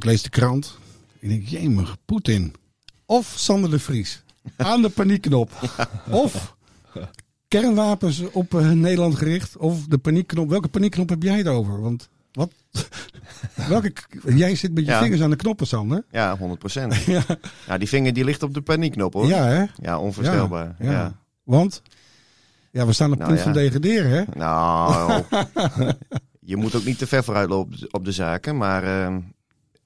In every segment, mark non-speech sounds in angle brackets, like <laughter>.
Ik lees de krant. Ik denk, jemig, Poetin. Of Sander de Vries. Aan de paniekknop. Of kernwapens op eh, Nederland gericht. Of de paniekknop. Welke paniekknop heb jij het over? Want wat? <laughs> Welke, jij zit met je Ja. vingers aan de knoppen, Sander. Ja, 100 procent. <laughs> Ja, Ja, die vinger die ligt op de paniekknop hoor. ja hè? Ja, onvoorstelbaar. Ja. Want? Ja, we staan op het Nou, punt van degraderen, hè? Nou, <laughs> je moet ook niet te ver vooruit lopen op de- zaken. Maar eh,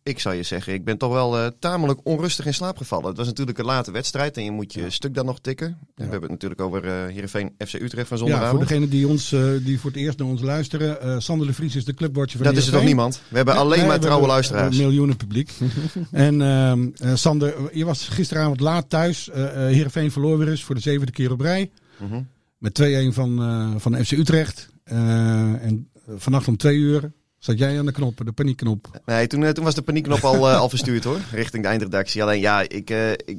ik zou je zeggen, ik ben toch wel eh, tamelijk onrustig in slaap gevallen. Het was natuurlijk een late wedstrijd en je moet je stuk dan nog tikken. En We hebben het natuurlijk over eh Heerenveen FC Utrecht van Ja, zondagavond. voor degenen die, ons, eh, die voor het eerst naar ons luisteren. eh, Sander de Vries is de clubwatcher van dat is er Heerenveen. niemand? We hebben alleen Nee, maar we trouwe hebben, luisteraars. miljoenen publiek. <laughs> en ehm, eh, Sander, je was gisteravond laat thuis. eh, Heerenveen verloor weer eens voor de zevende keer op rij. Mhm. Met 2-1 van, van FC Utrecht. En vannacht om twee uur zat jij aan de knop, de paniekknop. Nee, toen, eh, toen was de paniekknop al, eh, al verstuurd hoor, <laughs> richting de eindredactie. Alleen ja, ik, eh, ik,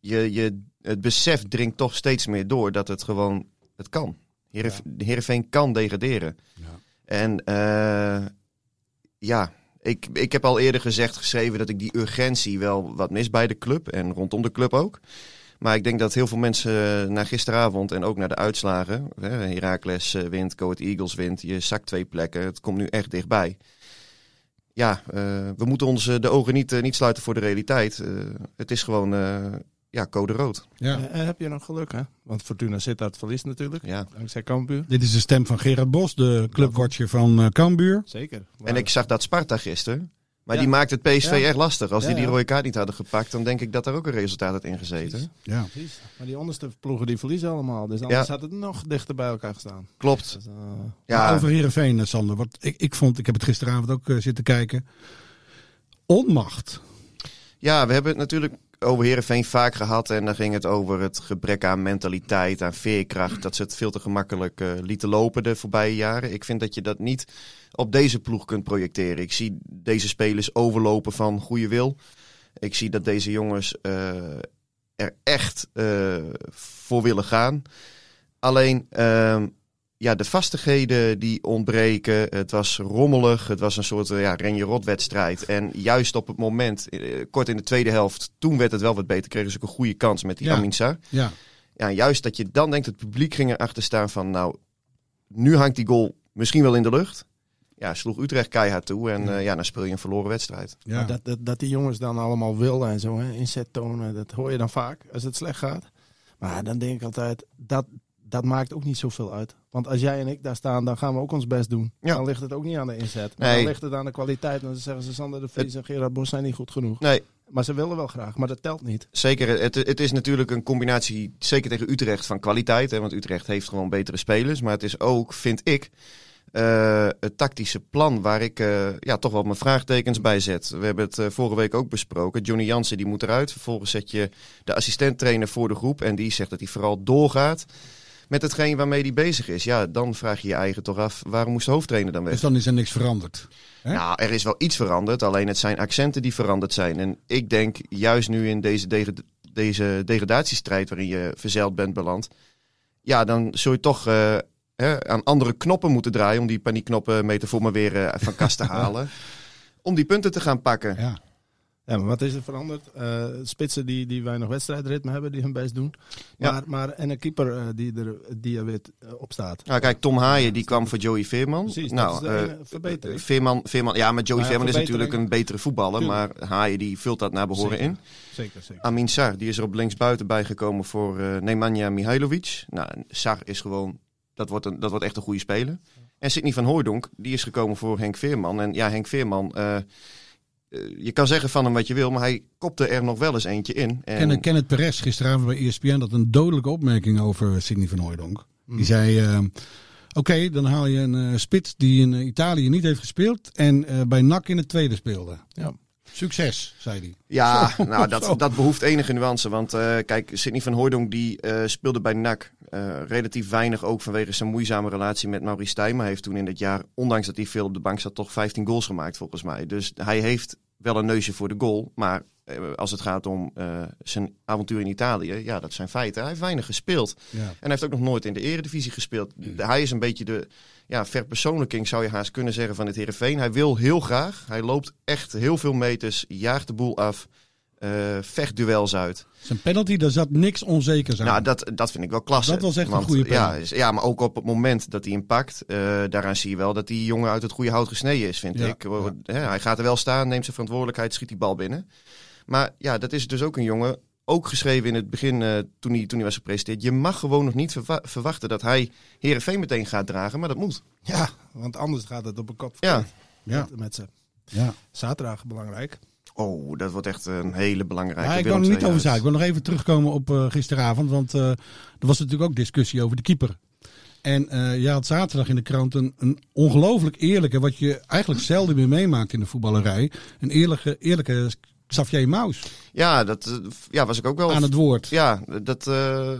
je, je, het besef dringt toch steeds meer door dat het gewoon, het kan. Heerenv Heerenveen kan degraderen. Ja. En ja, ik, ik heb al eerder gezegd, geschreven dat ik die urgentie wel wat mis bij de club en rondom de club ook. Maar ik denk dat heel veel mensen eh, na gisteravond en ook naar de uitslagen, hè, Heracles eh, wint, Go Ahead Eagles wint, je zakt twee plekken, het komt nu echt dichtbij ja, eh, we moeten onze de ogen niet, niet sluiten voor de realiteit. Eh, het is gewoon eh, ja, code rood. Ja. Heb je nog geluk, hè? Want Fortuna Sittard verliest natuurlijk. Ja. Dankzij Cambuur. Dit is de stem van Gerard Bos, de clubwatcher van eh Cambuur. Zeker. En ik zag dat Sparta gisteren. Maar Ja. die maakt het PSV Ja. echt lastig. Als Ja, die die rode kaart niet hadden gepakt, dan denk ik dat er ook een resultaat had ingezeten. Ja. Precies. Maar die onderste ploegen die verliezen allemaal. Dus anders Ja. had het nog dichter bij elkaar gestaan. Klopt. Dus, eh, Maar Ja, over Heerenveen, eh, Sander. Wat ik, ik vond, ik heb het gisteravond ook eh, zitten kijken. Onmacht. ja, we hebben het natuurlijk over Herenveen vaak gehad. En dan ging het over het gebrek aan mentaliteit, aan veerkracht. Dat ze het veel te gemakkelijk eh, lieten lopen de voorbije jaren. Ik vind dat je dat niet op deze ploeg kunt projecteren. Ik zie deze spelers overlopen van goede wil. Ik zie dat deze jongens eh, er echt eh, voor willen gaan. Alleen, ehm, ja, de vastigheden die ontbreken. Het was rommelig. Het was een soort eh, ja, ren-je-rot wedstrijd. En juist op het moment, eh, kort in de tweede helft, toen werd het wel wat beter. Kregen ze ook een goede kans met die Ja. Aminsa. Ja. Ja, juist dat je dan denkt, het publiek ging erachter staan van, nou, nu hangt die goal misschien wel in de lucht. Ja, sloeg Utrecht keihard toe en eh, ja, dan speel je een verloren wedstrijd. ja. maar dat, dat, dat die jongens dan allemaal willen en zo, hè, inzet tonen, dat hoor je dan vaak als het slecht gaat. Maar dan denk ik altijd, dat, dat maakt ook niet zoveel uit. Want als jij en ik daar staan, dan gaan we ook ons best doen. Ja. Dan ligt het ook niet aan de inzet. Maar Nee. dan ligt het aan de kwaliteit. Dan zeggen ze, Sander de Vries en Gerard Bos zijn niet goed genoeg. Nee, Maar ze willen wel graag, maar dat telt niet. Zeker, het, het is natuurlijk een combinatie, zeker tegen Utrecht, van kwaliteit. Hè, want Utrecht heeft gewoon betere spelers. Maar het is ook, vind ik, eh, het tactische plan waar ik eh, ja, toch wel mijn vraagtekens bij zet. We hebben het eh, vorige week ook besproken. Johnny Jansen die moet eruit. Vervolgens zet je de assistenttrainer voor de groep. En die zegt dat hij vooral doorgaat met hetgeen waarmee hij bezig is. Ja, dan vraag je je eigen toch af, waarom moest de hoofdtrainer dan weg? Dus dan is er niks veranderd. Hè? Nou, er is wel iets veranderd, alleen het zijn accenten die veranderd zijn. En ik denk juist nu in deze, deg- deze degradatiestrijd waarin je verzeild bent beland, ja, dan zul je toch eh, hè, aan andere knoppen moeten draaien om die paniekknoppen metafoor maar weer eh, van kast te <laughs> halen. Om die punten te gaan pakken. Ja. Ja, maar wat is er veranderd? Eh, spitsen die, die weinig wedstrijdritme hebben, die hun best doen. Ja. Maar, maar, en een keeper eh, die, er, die er weer eh, op staat. Nou, kijk, Tom Haaien die kwam voor Joey Veerman. Precies, nou, dat is. Veerman, Veerman, ja, maar Joey Maar ja, Veerman is natuurlijk een betere voetballer. Maar Haaien die vult dat naar behoren Zeker. in. Zeker, zeker. Amin Sar, die is er op linksbuiten bijgekomen voor Nemanja Mihailovic. Nou, Sar is gewoon, dat wordt, een, dat wordt echt een goede speler. En Sidney van Hooijdonk, die is gekomen voor Henk Veerman. En ja, Henk Veerman, je kan zeggen van hem wat je wil, maar hij kopte er nog wel eens eentje in. En, Kenneth, Kenneth Perez gisteravond bij ESPN had een dodelijke opmerking over Sidney van Hooijdonk. Mm. Die zei, eh, oké, dan haal je een eh, spits die in eh, Italië niet heeft gespeeld en eh, bij NAC in het tweede speelde. Ja. Succes, zei hij. Ja, Zo, <laughs> nou, zo. dat, dat behoeft enige nuance. Want eh, kijk, Sidney van Hooijdonk die eh, speelde bij NAC. eh, relatief weinig ook vanwege zijn moeizame relatie met Maurice Stijn. Heeft toen in het jaar, ondanks dat hij veel op de bank zat, toch 15 goals gemaakt volgens mij. Dus hij heeft wel een neusje voor de goal. Maar als het gaat om zijn avontuur in Italië, ja, dat zijn feiten. Hij heeft weinig gespeeld. Ja. En hij heeft ook nog nooit in de eredivisie gespeeld. De- Hij is een beetje de ja, verpersoonlijking, zou je haast kunnen zeggen, van het Heerenveen. Hij wil heel graag. Hij loopt echt heel veel meters, jaagt de boel af, eh vecht duels uit. Zijn penalty, daar zat niks onzekers aan. Nou, dat, dat vind ik wel klasse. Dat was echt een goede ja, penalty. is- ja, maar ook op het moment dat hij hem pakt, eh, daaraan zie je wel dat die jongen uit het goede hout gesneden is, vind Ja, ik. Hè, hij gaat er wel staan, neemt zijn verantwoordelijkheid, schiet die bal binnen. Maar ja, dat is dus ook een jongen, ook geschreven in het begin eh, toen, hij, toen hij was gepresenteerd. Je mag gewoon nog niet verwa- verwachten dat hij Herenveen meteen gaat dragen, maar dat moet. Ja, want anders gaat het op een kop Ja. Ja. met, met ze. ja. Zaterdag belangrijk. Oh, dat wordt echt een hele belangrijke Maar ik wil niet over zeggen. Ik wil nog even terugkomen op eh, gisteravond. Want eh, er was natuurlijk ook discussie over de keeper. En eh je had zaterdag in de krant een, een ongelooflijk eerlijke, wat je eigenlijk zelden meer meemaakt in de voetballerij. Een eerlijke, eerlijke Xavier Maus Ja, dat eh, ja, was ik ook wel aan het woord. Ja, dat eh,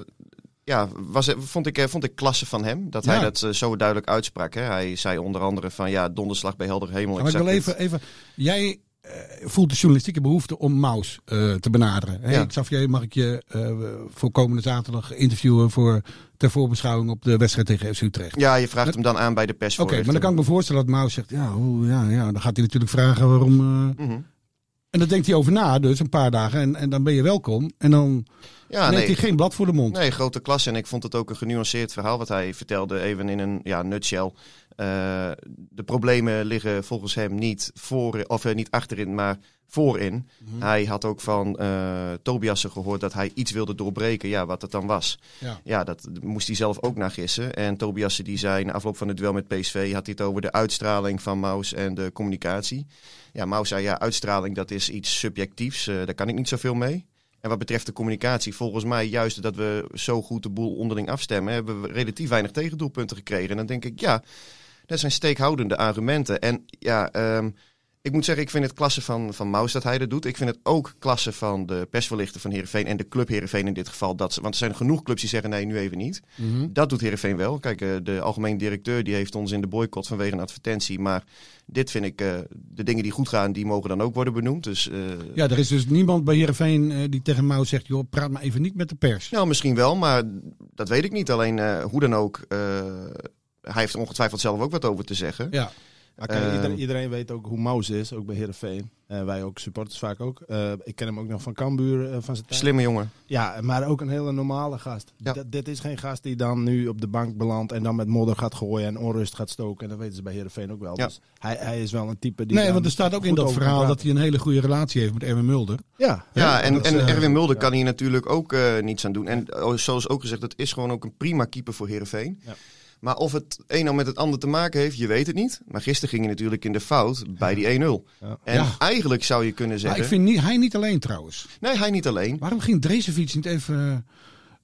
ja, was, vond, ik, eh, vond ik klasse van hem. Dat hij dat eh, zo duidelijk uitsprak. Hè. Hij zei onder andere van ja, donderslag bij helder hemel. Maar ik wil even, even jij eh, voelt de journalistieke behoefte om Maus eh, te benaderen. Hey, Ja. Xavier, mag ik je eh, voor komende zaterdag interviewen voor, ter voorbeschouwing op de wedstrijd tegen FC Utrecht? Ja, je vraagt hem dan aan bij de pers. Oké, maar dan kan ik me voorstellen dat Maus zegt, ja, hoe, ja, ja, dan gaat hij natuurlijk vragen waarom... eh, Mhm. En dan denkt hij over na, dus een paar dagen. En, en dan ben je welkom. En dan Ja, neemt nee. hij geen blad voor de mond. Nee, grote klasse. En ik vond het ook een genuanceerd verhaal wat hij vertelde. Even in een ja, nutshell. Eh, de problemen liggen volgens hem niet, voor, of, eh, niet achterin, maar voorin. Mhm. Hij had ook van Tobiasen gehoord dat hij iets wilde doorbreken. Ja, wat het dan was. Ja. Ja, dat moest hij zelf ook naar gissen. En Tobiasen die zei na afloop van het duel met PSV... had hij het over de uitstraling van Maus en de communicatie. Ja, Maus zei ja, uitstraling dat is iets subjectiefs. daar kan ik niet zoveel mee. En wat betreft de communicatie, volgens mij juist dat we zo goed de boel onderling afstemmen... hebben we relatief weinig tegendoelpunten gekregen. En dan denk ik, ja, dat zijn steekhoudende argumenten. En ja, ehm, ik moet zeggen, ik vind het klasse van, van Maus dat hij dat doet. Ik vind het ook klasse van de persverlichter van Heerenveen en de club Heerenveen in dit geval. Dat ze, want er zijn genoeg clubs die zeggen nee, nu even niet. Mhm. Dat doet Heerenveen wel. Kijk, eh, de algemeen directeur die heeft ons in de boycott vanwege een advertentie. Maar dit vind ik, eh, de dingen die goed gaan, die mogen dan ook worden benoemd. Dus eh, Ja, er is dus niemand bij Heerenveen eh, die tegen Maus zegt... joh, praat maar even niet met de pers. nou, misschien wel, maar dat weet ik niet. Alleen hoe dan ook, hij heeft er ongetwijfeld zelf ook wat over te zeggen. Ja, Ehm. iedereen, iedereen weet ook hoe Maus is, ook bij Heerenveen. Eh wij ook, supporters vaak ook. Eh, ik ken hem ook nog van Cambuur, eh, van zijn. Slimme jongen. Ja, maar ook een hele normale gast. Ja. Dit is geen gast die dan nu op de bank belandt en dan met modder gaat gooien en onrust gaat stoken. En dat weten ze bij Heerenveen ook wel. Ja. Dus hij, hij is wel een type die nee, want er staat ook in dat verhaal dat hij een hele goede relatie heeft met Erwin Mulder. Ja, Ja, en, en eh, Erwin Mulder kan hier natuurlijk ook eh, niets aan doen. En oh, zoals ook gezegd, dat is gewoon ook een prima keeper voor Heerenveen. Ja. Maar of het een nou met het ander te maken heeft, je weet het niet. Maar gisteren ging hij natuurlijk in de fout bij die 1-0. Ja. En Ja. eigenlijk zou je kunnen Maar zeggen... ik vind niet, hij niet alleen trouwens. Nee, hij niet alleen. Waarom ging Drezefiets niet even eh,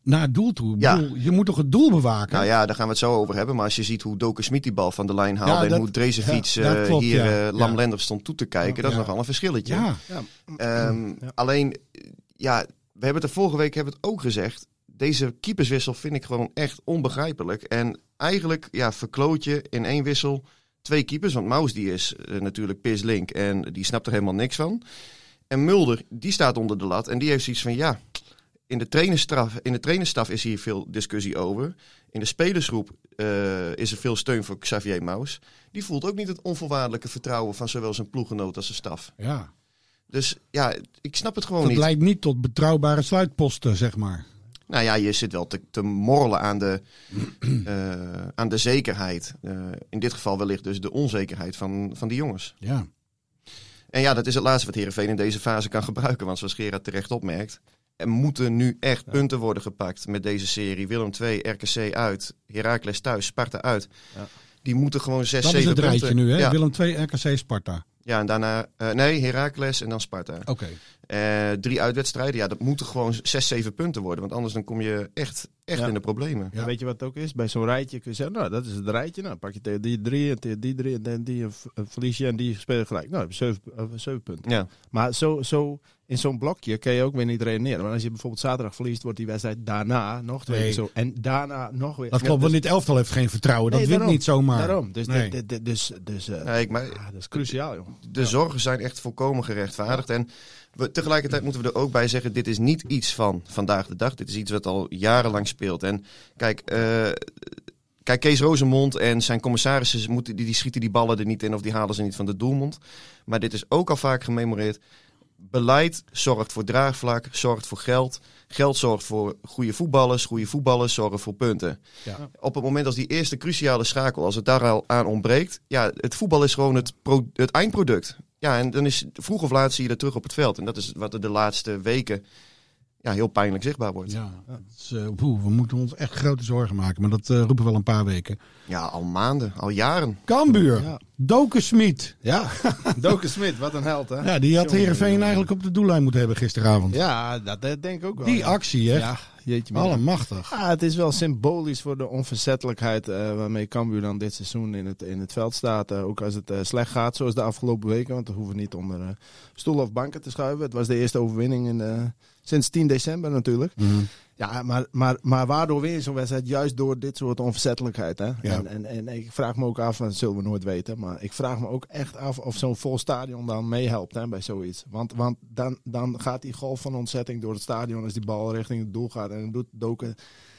naar het doel toe? Ja. bedoel, je moet toch het doel bewaken? Nou ja, daar gaan we het zo over hebben. Maar als je ziet hoe Doke Smit die bal van de lijn haalde... Ja, en dat- hoe Drezefiets ja, eh, klopt, hier ja. eh, Lam Ja. Lenders stond toe te kijken... dat is Ja. nogal een verschilletje. ja. ja. Ehm, Ja. Alleen, ja, we hebben het er vorige week hebben het ook gezegd. Deze keeperswissel vind ik gewoon echt onbegrijpelijk. En eigenlijk ja, verkloot je in één wissel twee keepers. Want Maus die is eh, natuurlijk Piers Link en die snapt er helemaal niks van. En Mulder, die staat onder de lat en die heeft zoiets van ja... In de, trainerstraf, in de trainerstaf is hier veel discussie over. In de spelersgroep eh, is er veel steun voor Xavier Maus. Die voelt ook niet het onvoorwaardelijke vertrouwen van zowel zijn ploeggenoot als zijn staf. ja. Dus ja, ik snap het gewoon Dat niet. leidt niet tot betrouwbare sluitposten, zeg maar. Nou ja, je zit wel te, te morrelen aan de, <clears throat> eh, aan de zekerheid. Eh, in dit geval wellicht dus de onzekerheid van, van die jongens. Ja. En ja, dat is het laatste wat Heerenveen in deze fase kan gebruiken. Want zoals Gerard terecht opmerkt, er moeten nu echt punten worden gepakt met deze serie. Willem 2, RKC uit, Heracles thuis, Sparta uit. Ja. Die moeten gewoon 6, Dat 7 is het punten. rijtje nu, hè? Ja, Willem 2, RKC, Sparta. ja en daarna, eh, nee, Heracles en dan Sparta. Oké. Eh, drie uitwedstrijden, ja, dat moeten gewoon 6, 7 punten worden. Want anders dan kom je echt, echt Ja. in de problemen. Ja. Weet je wat het ook is? Bij zo'n rijtje kun je zeggen, nou, dat is het rijtje. Nou, pak je tegen die drie en tegen die drie en dan die verlies je en die spelen gelijk. Nou, heb je zeven, eh, zeven punten. Ja. Maar zo, zo, in zo'n blokje kun je ook weer niet redeneren. Want als je bijvoorbeeld zaterdag verliest, wordt die wedstrijd daarna nog twee Nee. zo. En daarna nog weer. Dat klopt, Ja, want dit elftal heeft geen vertrouwen. Dat Nee, wint niet zomaar. Daarom. Dus, Nee. dit- dus, dus eh, Nee, maar ah, dat is cruciaal, joh. de zorgen zijn echt volkomen gerechtvaardigd. En tegelijkertijd moeten we er ook bij zeggen: dit is niet iets van vandaag de dag. Dit is iets wat al jarenlang speelt. En kijk, eh, kijk Kees Rozemond en zijn commissarissen moeten, die, die schieten die ballen er niet in of die halen ze niet van de doelmond. Maar dit is ook al vaak gememoreerd. Beleid zorgt voor draagvlak, zorgt voor geld. Geld zorgt voor goede voetballers. Goede voetballers zorgen voor punten. Ja. Op het moment als die eerste cruciale schakel, als het daar al aan ontbreekt. Ja, het voetbal is gewoon het, pro- het eindproduct. Ja, en dan is vroeg of laat zie je dat terug op het veld. En dat is wat er de laatste weken ja, heel pijnlijk zichtbaar wordt. Ja, Ja, is, eh, we moeten ons echt grote zorgen maken. Maar dat eh, roepen we wel een paar weken. al maanden, al jaren. Cambuur, Ja. Doken Smit. Ja, <laughs> Doken Smit, wat een held, hè? Ja, die had Heerenveen eigenlijk op de doellijn moeten hebben gisteravond. Ja, dat denk ik ook wel. Die ja. actie, hè? Ja, jeetje. Allemachtig. Ja, het is wel symbolisch voor de onverzettelijkheid eh, waarmee Cambuur dan dit seizoen in het, in het veld staat. Ook als het eh, slecht gaat, zoals de afgelopen weken. Want we hoeven niet onder eh, stoelen of banken te schuiven. Het was de eerste overwinning in, eh, sinds 10 december natuurlijk. Mhm. Ja, maar, maar, maar waardoor je zo'n wedstrijd? Juist door dit soort onverzettelijkheid. Hè? Ja. En, en, en ik vraag me ook af, en dat zullen we nooit weten, maar ik vraag me ook echt af of zo'n vol stadion dan meehelpt hè, bij zoiets. Want, want dan, dan gaat die golf van ontzetting door het stadion als die bal richting het doel gaat. En dan doet Doken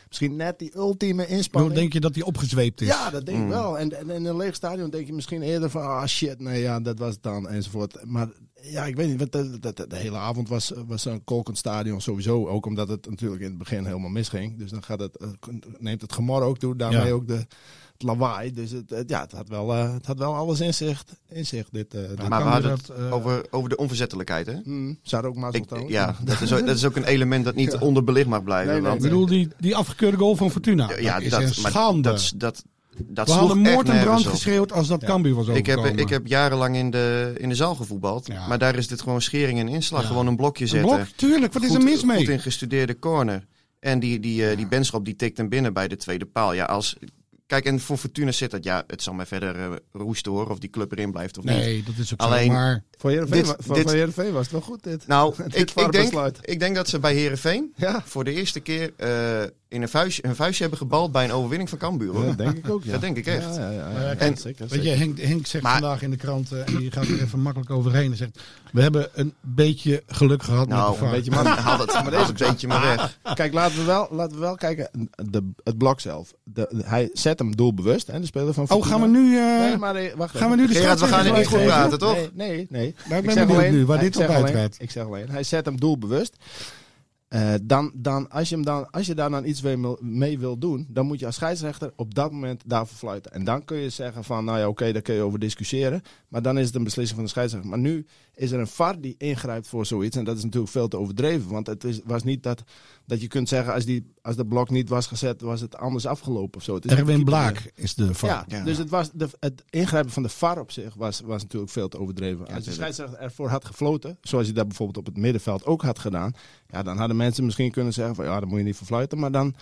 misschien net die ultieme inspanning. denk je dat die opgezweept is? Ja, dat denk ik Mm. wel. En, en in een leeg stadion denk je misschien eerder van, ah shit, nee, ja, dat was het dan, enzovoort. Maar ja, ik weet niet, want de, de, de, de hele avond was, was een kolkend stadion sowieso. Ook omdat het natuurlijk in het begin helemaal misging. Dus dan gaat het, eh, neemt het gemor ook toe, daarmee Ja. ook de, het lawaai. Dus het, het- ja, het had, wel, eh, het had wel alles in zich, in zich dit. eh dit. maar we hadden had, het eh, over, over de onverzettelijkheid. Hè? Ze hadden ook trouwens. ja, dat is, ook, dat is ook een element dat niet Ja. onderbelicht mag blijven. Nee, nee, want, Ik bedoel, die, die afgekeurde goal van Fortuna. ja, dat is dat, een maar schande. dat, dat, dat We sloeg hadden moord en brand geschreeuwd als dat Ja. Cambuur was Ik heb, ik heb jarenlang in de, in de zaal gevoetbald. Ja. Maar daar is dit gewoon schering en inslag. Ja. Gewoon een blokje Een zetten. blok, tuurlijk, wat is er mis mee? Goed ingestudeerde corner. En die, die, eh, die Benschop die tikt hem binnen bij de tweede paal. Ja, als, kijk, en voor Fortuna zit dat. Ja, het zal mij verder eh, roesten hoor. Of die club erin blijft of niet. Nee, dat is ook Alleen- zo. Maar Voor Heerenveen, Dit- wa- voor, dit- voor Heerenveen was het wel goed dit. Nou, <laughs> Dit ik, ik, denk, ik denk dat ze bij Herenveen Ja, voor de eerste keer eh, in een vuistje, een vuistje hebben gebald bij een overwinning van Cambuur. Hoor. dat denk ik ook. Ja. Dat denk ik echt. Ja, ja, Maar zeker, Weet je. Henk, Henk zegt Maar- vandaag in de krant, eh, en die gaat er even makkelijk overheen en zegt, we hebben een beetje geluk gehad Nou, met de VAR. een beetje Man, man. <laughs> haal het maar deze beetje maar weg. Kijk, laten we wel, laten we wel kijken. De, het blok zelf. De, de- hij zet hem doelbewust, hè, de speler van Oh, gaan we nu... eh, Nee, maar eh, wacht gaan we nu de Gerard, we gaan scheidsrechter niet goed praten, toch? Nee, nee. nee. Maar ik Ik ben zeg benieuwd alleen- nu waar dit op alleen- uitgaat. Ik zeg alleen, hij zet hem doelbewust. Eh, dan, dan, als, je hem dan, als je daar dan iets mee, wil- doen, dan moet je als scheidsrechter op dat moment daarvoor fluiten. En dan kun je zeggen van, nou ja, oké, daar kun je over discussiëren. Maar dan is het een beslissing van de scheidsrechter. Maar nu is er een VAR die ingrijpt voor zoiets. En dat is natuurlijk veel te overdreven. Want het is, was niet dat, dat je kunt zeggen, als, die, als de blok niet was gezet, was het anders afgelopen of zo. Het is Erwin Blaak is de VAR. ja, Ja. dus het, was de, het ingrijpen van de VAR op zich was, was natuurlijk veel te overdreven. Als de scheidsrechter ervoor had gefloten, zoals hij dat bijvoorbeeld op het middenveld ook had gedaan, ja, dan hadden mensen misschien kunnen zeggen van ja, dan moet je niet voor fluiten. Maar dan,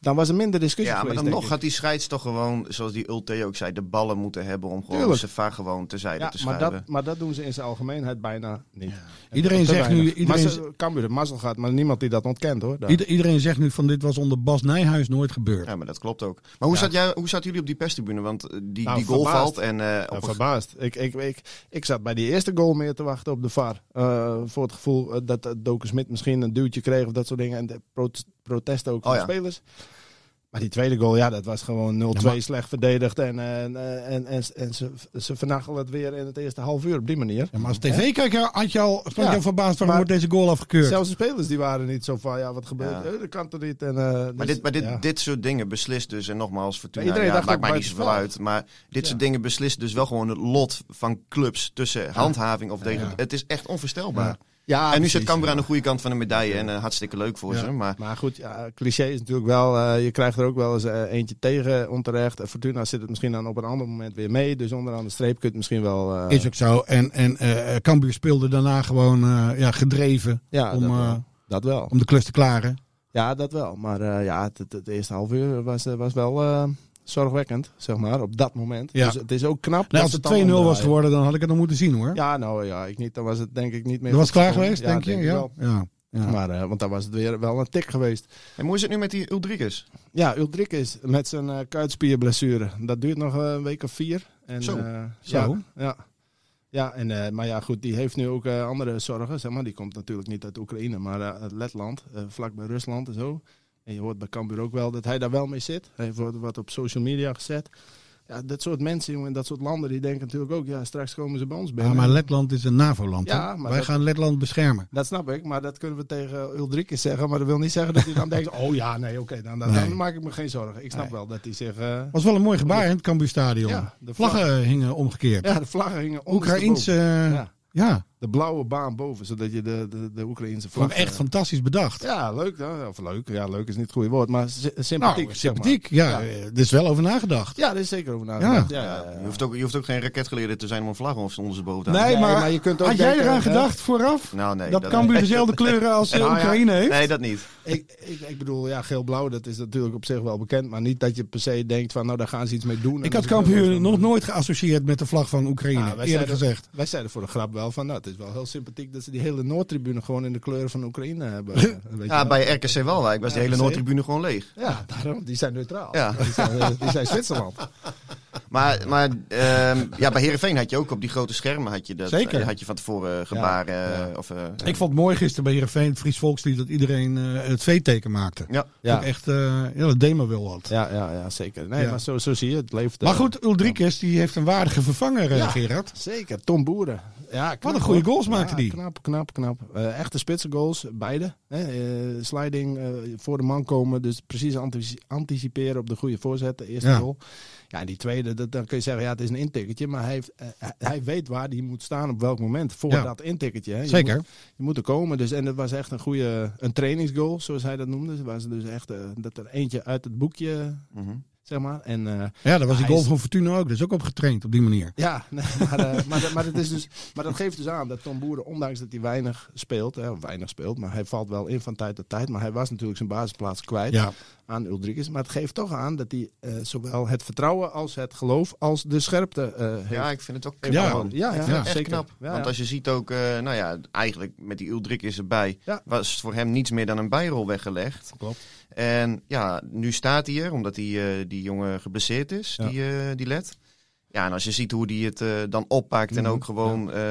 dan was er minder discussie Ja, maar geweest, dan nog ik. gaat die scheids toch gewoon, zoals die Ulte ook zei, de ballen moeten hebben om gewoon zijn vaar gewoon terzijde Ja, te maar schuiven. dat, maar dat doen ze in zijn algemeenheid bijna niet. Iedereen zegt nu- iedereen Maar ze- Cambuur de mazzel gaat, maar niemand die dat ontkent hoor. Ieder- iedereen zegt nu van dit was onder Bas Nijhuis nooit gebeurd. Ja, maar dat klopt ook. Maar hoe, Ja. zat jij, hoe zaten jullie op die perstribune? Want eh, die, Nou, die goal verbaasd. valt en... eh, op een- verbaasd. Ik, ik, ik, ik zat bij die eerste goal meer te wachten op de VAR. Eh, voor het gevoel dat uh, Doken Smit misschien een duwtje kreeg of dat soort dingen. En de protesten ook van Oh de ja. spelers. Maar die tweede goal, ja, dat was gewoon 0-2 Ja, maar- slecht verdedigd. En, en, en, en, en ze, ze vernachelen het weer in het eerste half uur op die manier. Ja, maar als tv-kijker had je al, stond je al verbaasd waarom maar- wordt deze goal afgekeurd. Zelfs de spelers die waren niet zo van, ja, wat gebeurt Ja. er? Dat kan toch niet? En, eh, Maar, dus, dit, maar dit, ja. dit soort dingen beslist dus, en nogmaals, Fortuna, iedereen ja, dacht maakt mij niet zoveel uit. Maar dit Ja. soort dingen beslist dus wel gewoon het lot van clubs tussen handhaving of tegen. Ja. Het is echt onvoorstelbaar. Ja. En nu zit Cambuur ja. aan de goede kant van de medaille en eh, hartstikke leuk voor Ja. ze. Maar Maar goed, ja, cliché is natuurlijk wel, eh, je krijgt er ook wel eens eh, eentje tegen onterecht. Fortuna zit het misschien dan op een ander moment weer mee. Dus onderaan de streep kun je het misschien wel... eh, Is ook zo. En, en eh Cambuur speelde daarna gewoon eh, ja, gedreven ja, om, dat, eh, wel. dat wel. om de klus te klaren. Ja, dat wel. Maar eh, ja, het, het, eerste half uur was, was wel eh, zorgwekkend, zeg maar, op dat moment. Ja. Dus het is ook knap. Nou, dat als het dan 2-0 was omdraaien. geworden, dan had ik het nog moeten zien hoor. Ja, nou ja, ik niet. Dan was het denk ik niet meer. dat was klaar geweest, Ja, denk je? ik ja. wel. Ja. Ja. Maar, eh, want dan was het weer wel een tik geweest. en hoe is het nu met die Ulrikes? Ja, Ulrikes met zijn eh kuitspierblessure. Dat duurt nog eh, een week of vier. En, Zo. eh, Zo. Ja, ja. ja en, eh, maar ja, goed, die heeft nu ook eh, andere zorgen. Zeg maar. Die komt natuurlijk niet uit Oekraïne, maar eh, uit Letland, eh, vlak bij Rusland en zo. En je hoort bij Cambuur ook wel dat hij daar wel mee zit. Hij heeft wat op social media gezet. Ja, dat soort mensen, jongen, in dat soort landen, die denken natuurlijk ook, ja, straks komen ze bij ons Ja, binnen. maar Letland is een NAVO-land. Ja, Wij dat- gaan Letland beschermen. Dat snap ik, maar dat kunnen we tegen Ulrikes zeggen. Maar dat wil niet zeggen dat hij dan <laughs> denkt, oh ja, nee, oké, dan, dan, Nee. dan maak ik me geen zorgen. Ik snap Nee. wel dat hij zich... eh, was wel een mooi gebaar in het Cambuurstadion. Ja, de vlag- Vlaggen hingen omgekeerd. ja, de vlaggen hingen Oekraïense, eh, Ja, ja, de blauwe baan boven, zodat je de, de, de Oekraïense vlag... vond echt eh, fantastisch bedacht. Ja, leuk. Hè? Of leuk. Ja, leuk is niet het goede woord, maar sy- sympathiek. nou, zeg maar. sympathiek. Ja, Ja. eh, er is wel over nagedacht. Ja, er is zeker over nagedacht. Ja. Ja, ja, Je, hoeft ook, je hoeft ook geen raketgeleerde te zijn om een vlag of ondersteboven te Nee, houden. Nee, maar, maar je kunt ook had jij denken, eraan hè? gedacht vooraf? Nou, nee. dat Cambuur dezelfde kleuren als <laughs> eh, Nou Oekraïne heeft? Nee, dat niet. Ik, ik, ik bedoel, ja, geel-blauw, dat is natuurlijk op zich wel bekend. Maar niet dat je per se denkt van, nou, daar gaan ze iets mee doen. En Ik dat had leuk. nog nooit geassocieerd met de vlag van Oekraïne, Ja, wij eerlijk zeiden- gezegd. Wij zeiden voor de grap wel van, nou, het is wel heel sympathiek dat ze die hele Noordtribune gewoon in de kleuren van Oekraïne hebben. <laughs> Weet Ja, wel. bij RKC Walwijk was de hele. Noordtribune gewoon leeg. Ja, daarom, die zijn neutraal. Ja. Die, zijn, eh, die zijn Zwitserland. <laughs> Maar, maar ehm, ja, bij Herenveen had je ook op die grote schermen had je dat, Zeker. eh, had je van tevoren gebaren. Ja, eh, Of, eh, Ik vond het mooi gisteren bij Heerenveen, het Fries Volkslied, dat iedereen eh, het V-teken maakte. ja. Ja. Echt, eh ja, dat demo wil wat. Ja, ja, ja, zeker. Nee, Ja. maar zo, zo zie je, het leeft. Maar goed, Ulrikes die heeft een waardige vervanger, eh, Ja. Gerard. Zeker, Tom Boeren. Ja, knap, een goede hoor. goals maakte Ja, die. Knap, knap, knap. Eh, echte spitsengoals, beide. Hè, eh, sliding, eh, voor de man komen, dus precies antici- anticiperen op de goede voorzet, de eerste Ja. goal. Ja, en die tweede, dat, dan kun je zeggen, ja, het is een intikketje, maar hij, heeft, hij- weet waar hij moet staan op welk moment voor Ja. dat intikketje. Hè. Je Zeker. Moet, je moet er komen, dus, en het was echt een goede, een trainingsgoal, zoals hij dat noemde. Het was dus echt, dat er eentje uit het boekje, Mhm. Zeg maar. En, eh, Ja, dat was die Hij goal is- van Fortuna ook. Dat is ook op getraind op die manier. ja, <laughs> nee, maar, eh, maar, dat- maar, dat is dus, maar dat geeft dus aan dat Tom Boeren, ondanks dat hij weinig speelt, hè, weinig speelt, maar hij valt wel in van tijd tot tijd, maar hij was natuurlijk zijn basisplaats kwijt Ja, aan Ulrikes. Maar het geeft toch aan dat hij eh, zowel het vertrouwen als het geloof als de scherpte eh, heeft. ja, ik vind het ook Ja. knap. ja, ja, Ja. Echt zeker. knap. Ja, Want als je ziet ook, eh, nou ja, eigenlijk met die Uldrik is erbij, Ja. was het voor hem niets meer dan een bijrol weggelegd. Klopt. En ja, nu staat hij er, omdat die, eh, die jongen geblesseerd is, Ja. die, eh, die led. Ja, en als je ziet hoe hij het eh, dan oppakt en Mhm. ook gewoon eh,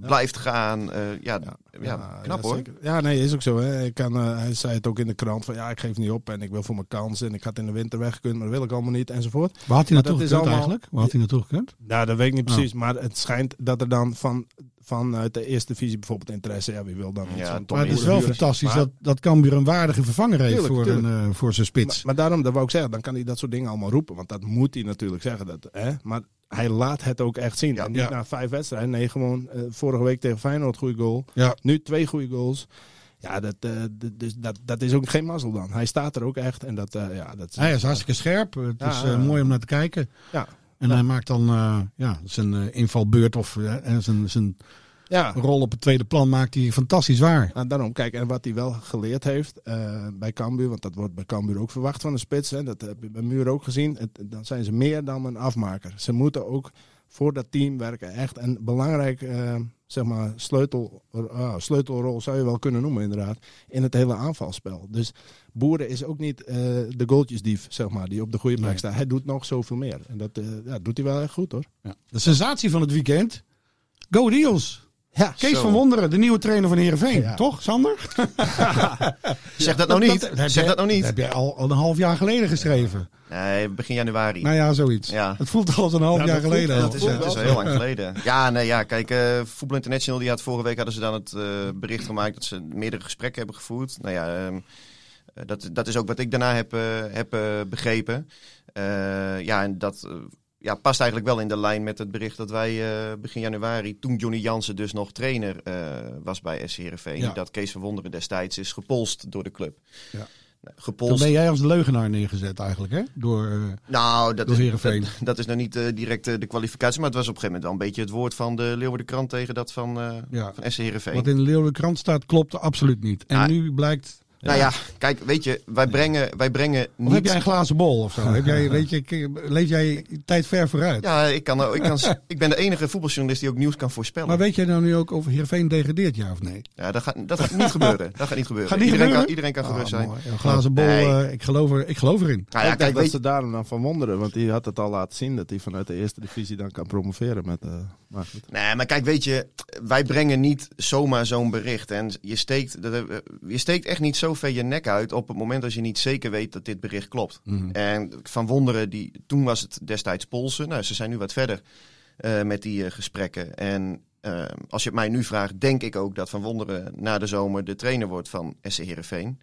blijft gaan, eh, ja, ja, knap hoor. zeker. Ja, nee, is ook zo. Hè. Ik kan, eh, hij zei het ook in de krant van ja, ik geef niet op en ik wil voor mijn kans en ik had in de winter weg kunnen, maar dat wil ik allemaal niet enzovoort. waar had hij naartoe gekund allemaal- eigenlijk? Waar had hij naartoe gekund? Nou, dat weet ik niet Oh. precies, maar het schijnt dat er dan van vanuit de eerste divisie bijvoorbeeld interesse, ja, wie wil dan Ja, zo'n maar het is wel fantastisch Maar- dat, dat Cambuur een waardige vervanger heeft Tuurlijk, voor, tuurlijk. Een, eh, voor zijn spits. Maar, maar daarom, dat wou ik zeggen, dan kan hij dat soort dingen allemaal roepen. Want dat moet hij natuurlijk zeggen. Dat, hè? Maar hij laat het ook echt zien. Ja. en niet Ja. na vijf wedstrijden. Nee, gewoon eh, vorige week tegen Feyenoord goede goal. ja. Nu twee goede goals. Ja, dat, eh, d- dus dat, dat is ook geen mazzel dan. Hij staat er ook echt. En dat, ja, dat Hij is hartstikke scherp. Het is mooi om naar te kijken. Ja. En Ja. hij maakt dan eh, ja, zijn eh, invalbeurt of eh, en zijn, zijn Ja, rol op het tweede plan maakt hij fantastisch waar. Nou, daarom, kijk, en wat hij wel geleerd heeft bij Cambuur, want dat wordt bij Cambuur ook verwacht van de spits, hè, dat heb je bij Muur ook gezien, het, dan zijn ze meer dan een afmaker. Ze moeten ook voor dat team werken, echt een belangrijk, zeg maar, sleutel, ah, sleutelrol zou je wel kunnen noemen inderdaad, in het hele aanvalspel. Dus Boeren is ook niet eh, de goaltjesdief, zeg maar, die op de goede plek Nee. staat. Hij doet nog zoveel meer. En dat eh, ja, doet hij wel echt goed hoor. Ja. De sensatie van het weekend. Go Eagles. Ja, Kees Zo. van Wonderen, de nieuwe trainer van Heerenveen. Ja. Toch, Sander? <laughs> Zeg dat nou niet. heb zeg dat nou niet. heb jij al, al een half jaar geleden geschreven. Nee, begin januari. Nou ja, zoiets. Ja. Het voelt al als een half Ja, jaar dat voelt- geleden. Dat is, voelt dat is wel heel lang geleden. Ja, nee, ja, kijk, eh Voetbal International die had vorige week hadden ze dan het eh, bericht gemaakt dat ze meerdere gesprekken hebben gevoerd. Nou ja, ehm, eh, dat, dat is ook wat ik daarna heb, heb begrepen. Eh, ja, en dat ja, past eigenlijk wel in de lijn met het bericht dat wij eh, begin januari, toen Johnny Jansen dus nog trainer eh, was bij SC Heerenveen, Ja. dat Kees van Wonderen destijds is gepolst door de club. Ja. Nou, Gepolst. ben jij als leugenaar neergezet eigenlijk, hè? Door, eh, Nou, dat door is, Heerenveen. dat, dat is nou niet direct de kwalificatie. Maar het was op een gegeven moment wel een beetje het woord van de Leeuwardenkrant tegen dat van, Ja. van SC Heerenveen. Wat in de Leeuwenkrant staat, klopte absoluut niet. En Ja. nu blijkt... Nou ja, kijk, weet je, wij brengen, wij brengen Of niet... heb jij een glazen bol of zo? <laughs> heb jij, weet je, leef jij tijd ver vooruit? Ja, ik, kan, ik, kan, <laughs> ik ben de enige voetbaljournalist die ook nieuws kan voorspellen. Maar weet jij nou nu ook of Heerenveen degradeert, ja of nee? Ja, dat gaat, dat gaat niet gebeuren. Dat gaat niet gebeuren. Gaat niet iedereen, gebeuren? Kan, iedereen kan gerust Ah, zijn. mooi. Een glazen bol, Nee. eh, ik, geloof er, ik geloof erin. Nou ja, ik denk kijk, dat ze daarom dan van wonderen. Want die had het al laten zien dat hij vanuit de eerste divisie dan kan promoveren. Met, eh, maar goed. Nee, maar kijk, weet je, wij brengen niet zomaar zo'n bericht. En je steekt, dat- je steekt echt niet zo ver je nek uit op het moment als je niet zeker weet dat dit bericht klopt. Mhm. En Van Wonderen, die, toen was het destijds Polsen. Nou, ze zijn nu wat verder eh, met die eh, gesprekken. En eh, als je het mij nu vraagt, denk ik ook dat Van Wonderen na de zomer de trainer wordt van SC Heerenveen.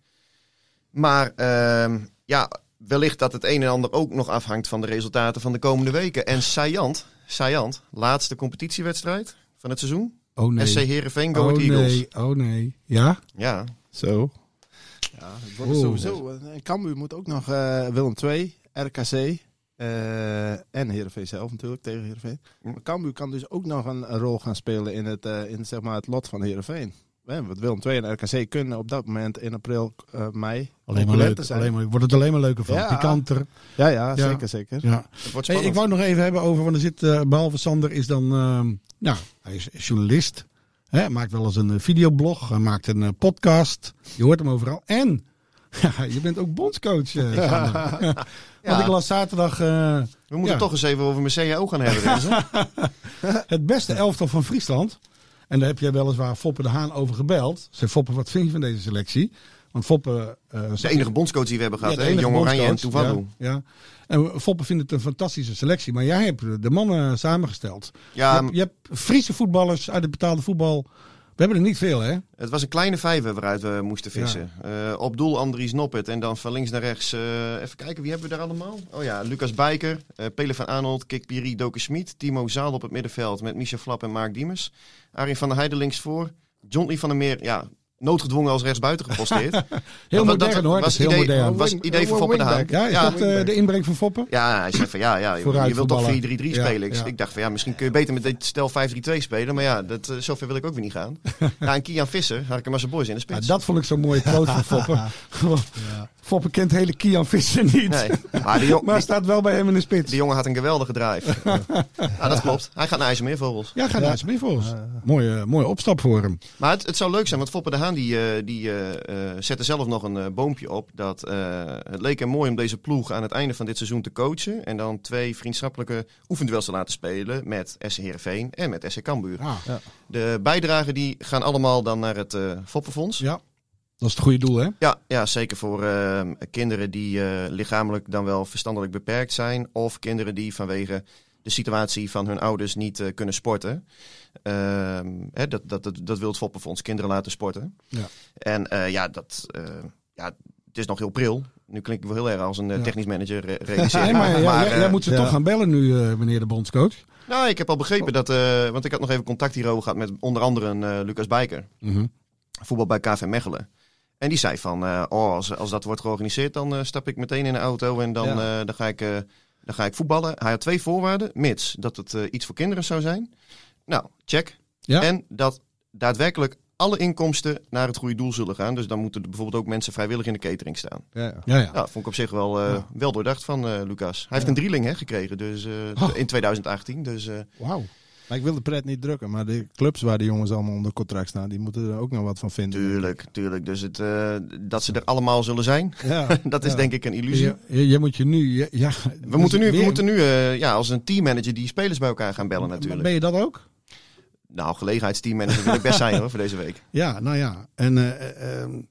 Maar ehm, ja, wellicht dat het een en ander ook nog afhangt van de resultaten van de komende weken. En Saillant, Saillant laatste competitiewedstrijd van het seizoen. Oh nee. SC Heerenveen, Go oh Eagles. nee, oh nee. Ja? Ja, Zo. Ja, het wordt Oeh. sowieso. En Cambuur moet ook nog eh, Willem II, RKC eh, en Heerenveen zelf natuurlijk tegen Heerenveen. Maar Cambuur kan dus ook nog een, een rol gaan spelen in het, eh, in, zeg maar, het lot van Heerenveen. Want Willem II en RKC kunnen op dat moment in april, eh, mei Alleen maar leuk. Alleen maar, wordt het alleen maar leuker van. Ja. Pikanter. Ja, ja, Ja. zeker, zeker. Ja. Hey, ik wou het nog even hebben over, want er zit, eh, behalve Sander, is dan, ehm, ja, hij is journalist. Hè, maakt wel eens een eh, videoblog, hij maakt een eh, podcast. Je hoort hem overal. En <laughs> ja, je bent ook bondscoach, eh. <laughs> Want ik las zaterdag eh, We moeten Ja. toch eens even over CAO gaan hebben. <laughs> Het beste elftal van Friesland. En daar heb jij weliswaar Foppe de Haan over gebeld. Zei Foppe, wat vind je van deze selectie? Want Foppe... eh, de enige bondscoach die we hebben gehad. Ja, hè? Jong Oranje en Tuvalu. Ja, ja. En Foppe vindt het een fantastische selectie. Maar jij hebt de mannen samengesteld. Ja, je, hebt, je hebt Friese voetballers uit het betaalde voetbal. We hebben er niet veel, hè? het was een kleine vijver waaruit we moesten vissen. Eh, op doel Andries Noppert en dan van links naar rechts. eh, even kijken, wie hebben we daar allemaal? Oh ja, Lucas Bijker, eh Pele van Arnold, Kik Piri, Doken Smit. Timo Zaal op het middenveld met Michel Flap en Mark Diemers. Arie van der Heijden links voor. John Lee van der Meer, ja, noodgedwongen als rechtsbuiten geposteerd. <laughs> Heel Dat- dat modern, hoor. Dat Was heel idee, modern. was Wing- idee van Foppe de Haan. Ja, is Ja, dat eh, de inbreng van Foppe? Ja, hij zei van ja, ja je, wilt toch 4-3-3 voetballen. Ja, spelen. Ik, ja. ik dacht van ja, misschien kun je beter met dit stel 5-3-2 spelen. Maar ja, dat, eh, zover wil ik ook weer niet gaan. ja, <laughs> en Kian Visser had ik hem als een boys in de Ja, spits. dat vond ik zo mooi quote van <laughs> Foppe. Foppe kent hele Kian Visser niet. Nee, maar die, jong, <laughs> Maar die, staat wel bij hem in de spits. die jongen had een geweldige drive. <laughs> ja, dat klopt. Hij gaat naar IJsselmeervogels. Ja, ga naar voor ons. Mooie, mooie opstap voor hem. Maar het, het zou leuk zijn, want Foppe de Haan die, eh, die eh, eh, zette zelf nog een boompje op. Dat eh, het leek hem mooi om deze ploeg aan het einde van dit seizoen te coachen. En dan twee vriendschappelijke oefenduels te laten spelen met SC Heerenveen en met SC Cambuur. Ah, De bijdragen die gaan allemaal dan naar het eh Foppenfonds. ja, dat is het goede doel, hè? Ja, ja zeker voor eh, kinderen die eh, lichamelijk dan wel verstandelijk beperkt zijn. Of kinderen die vanwege de situatie van hun ouders niet eh, kunnen sporten. Ehm, hè, dat, dat, dat, dat wil het Foppenfonds, kinderen laten sporten. Ja. En eh, ja, dat, eh, ja, het is nog heel pril. Nu klink ik wel heel erg als een Ja. technisch manager <laughs> re- realiseren. Nee, maar, ja, jij, eh, jij moet ze ja. toch gaan bellen nu, eh, meneer de bondscoach. Nou, ik heb al begrepen dat, eh, want ik had nog even contact hierover gehad met onder andere een, eh, Lucas Bijker. Mhm. voetbal bij KV Mechelen. En die zei van, eh, oh, als, als dat wordt georganiseerd, dan eh, stap ik meteen in de auto en dan, Ja. eh, dan, ga ik, eh, dan ga ik voetballen. Hij had twee voorwaarden, mits dat het eh, iets voor kinderen zou zijn. Nou, check. Ja. En dat daadwerkelijk alle inkomsten naar het goede doel zullen gaan. Dus dan moeten er bijvoorbeeld ook mensen vrijwillig in de catering staan. Ja, ja. Ja, ja. Ja, vond ik op zich wel, eh, Ja. wel doordacht van eh, Lucas. Hij heeft een drieling hè, gekregen dus, eh, Oh. in 2018. Dus eh, Wauw. Maar ik wil de pret niet drukken. Maar de clubs waar de jongens allemaal onder contract staan, die moeten er ook nog wat van vinden. tuurlijk, tuurlijk. Dus het, eh, dat ze er allemaal zullen zijn, Ja. <laughs> dat is Ja. denk ik een illusie. Je, moet je nu... Ja, We moeten nu, we moeten nu eh, ja, als een teammanager die spelers bij elkaar gaan bellen natuurlijk. Ben je dat ook? Nou, gelegenheidsteammanager wil ik best zijn <laughs> hoor, voor deze week. Ja, nou ja. En eh, eh, eh, het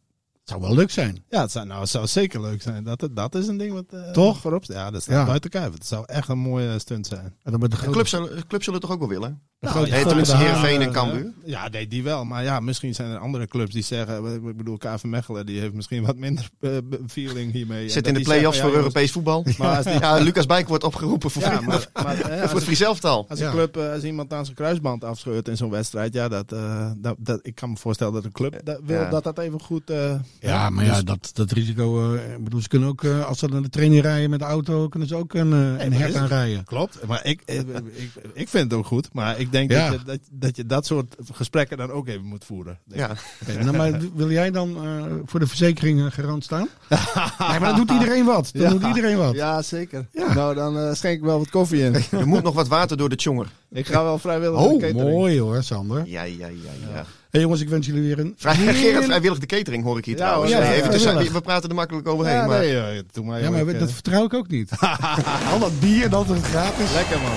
zou wel leuk zijn. Ja, het zou, nou, het zou zeker leuk zijn. Dat, dat is een ding wat eh, Toch? voorop staat. Ja, dat staat Ja. buiten kijf. Het zou echt een mooie stunt zijn. En dan met de clubs zullen, de clubs zullen het toch ook wel willen? de Nou, grote ja, tenminste. Heerenveen en Cambuur. Ja, nee, die wel. Maar ja, misschien zijn er andere clubs die zeggen... Ik bedoel, KV Mechelen, die heeft misschien wat minder eh, feeling hiermee. Zit in de play-offs zeggen, voor ja, Europees voetbal. <laughs> Maar als die- Ja, Lucas Bijk wordt opgeroepen voor, Ja, maar, maar <laughs> eh, voor als, het Fries elftal. als een club, als iemand aan zijn kruisband afscheurt in zo'n wedstrijd... Ja, dat, eh, dat, dat, ik kan me voorstellen dat een club dat wil Ja. dat dat even goed... eh, Ja, maar ja, dat, dat risico... eh, bedoel, ze kunnen ook, eh, als ze naar de training rijden met de auto, kunnen ze ook een, eh, een hert is- aanrijden. Klopt, maar ik, ik, ik, ik vind het ook goed. Maar ik denk Ja. dat, je, dat, dat je dat soort gesprekken dan ook even moet voeren. Ja. Oké, nou, maar wil jij dan eh, voor de verzekering garant staan? <laughs> nee, maar dan doet iedereen wat. Dan Ja. doet iedereen wat. Ja, zeker. Ja. Nou, dan schenk ik wel wat koffie in. <laughs> Er moet nog wat water door de tjonger. ik ga wel vrijwillig Oh, mooi hoor, Sander. Ja, ja, ja, ja. Hey jongens, ik wens jullie weer een... Vrij, vrijwillig de catering hoor ik hier Ja, trouwens. ja, even tussen- we praten er makkelijk overheen. Ja, maar nee, doe maar. Ja, maar ik, dat vertrouw ik ook niet. <laughs> Al dat bier en altijd gratis. <laughs> Lekker man.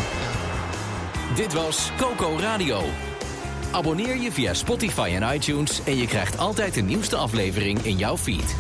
Dit was Coco Radio. Abonneer je via Spotify en iTunes en je krijgt altijd de nieuwste aflevering in jouw feed.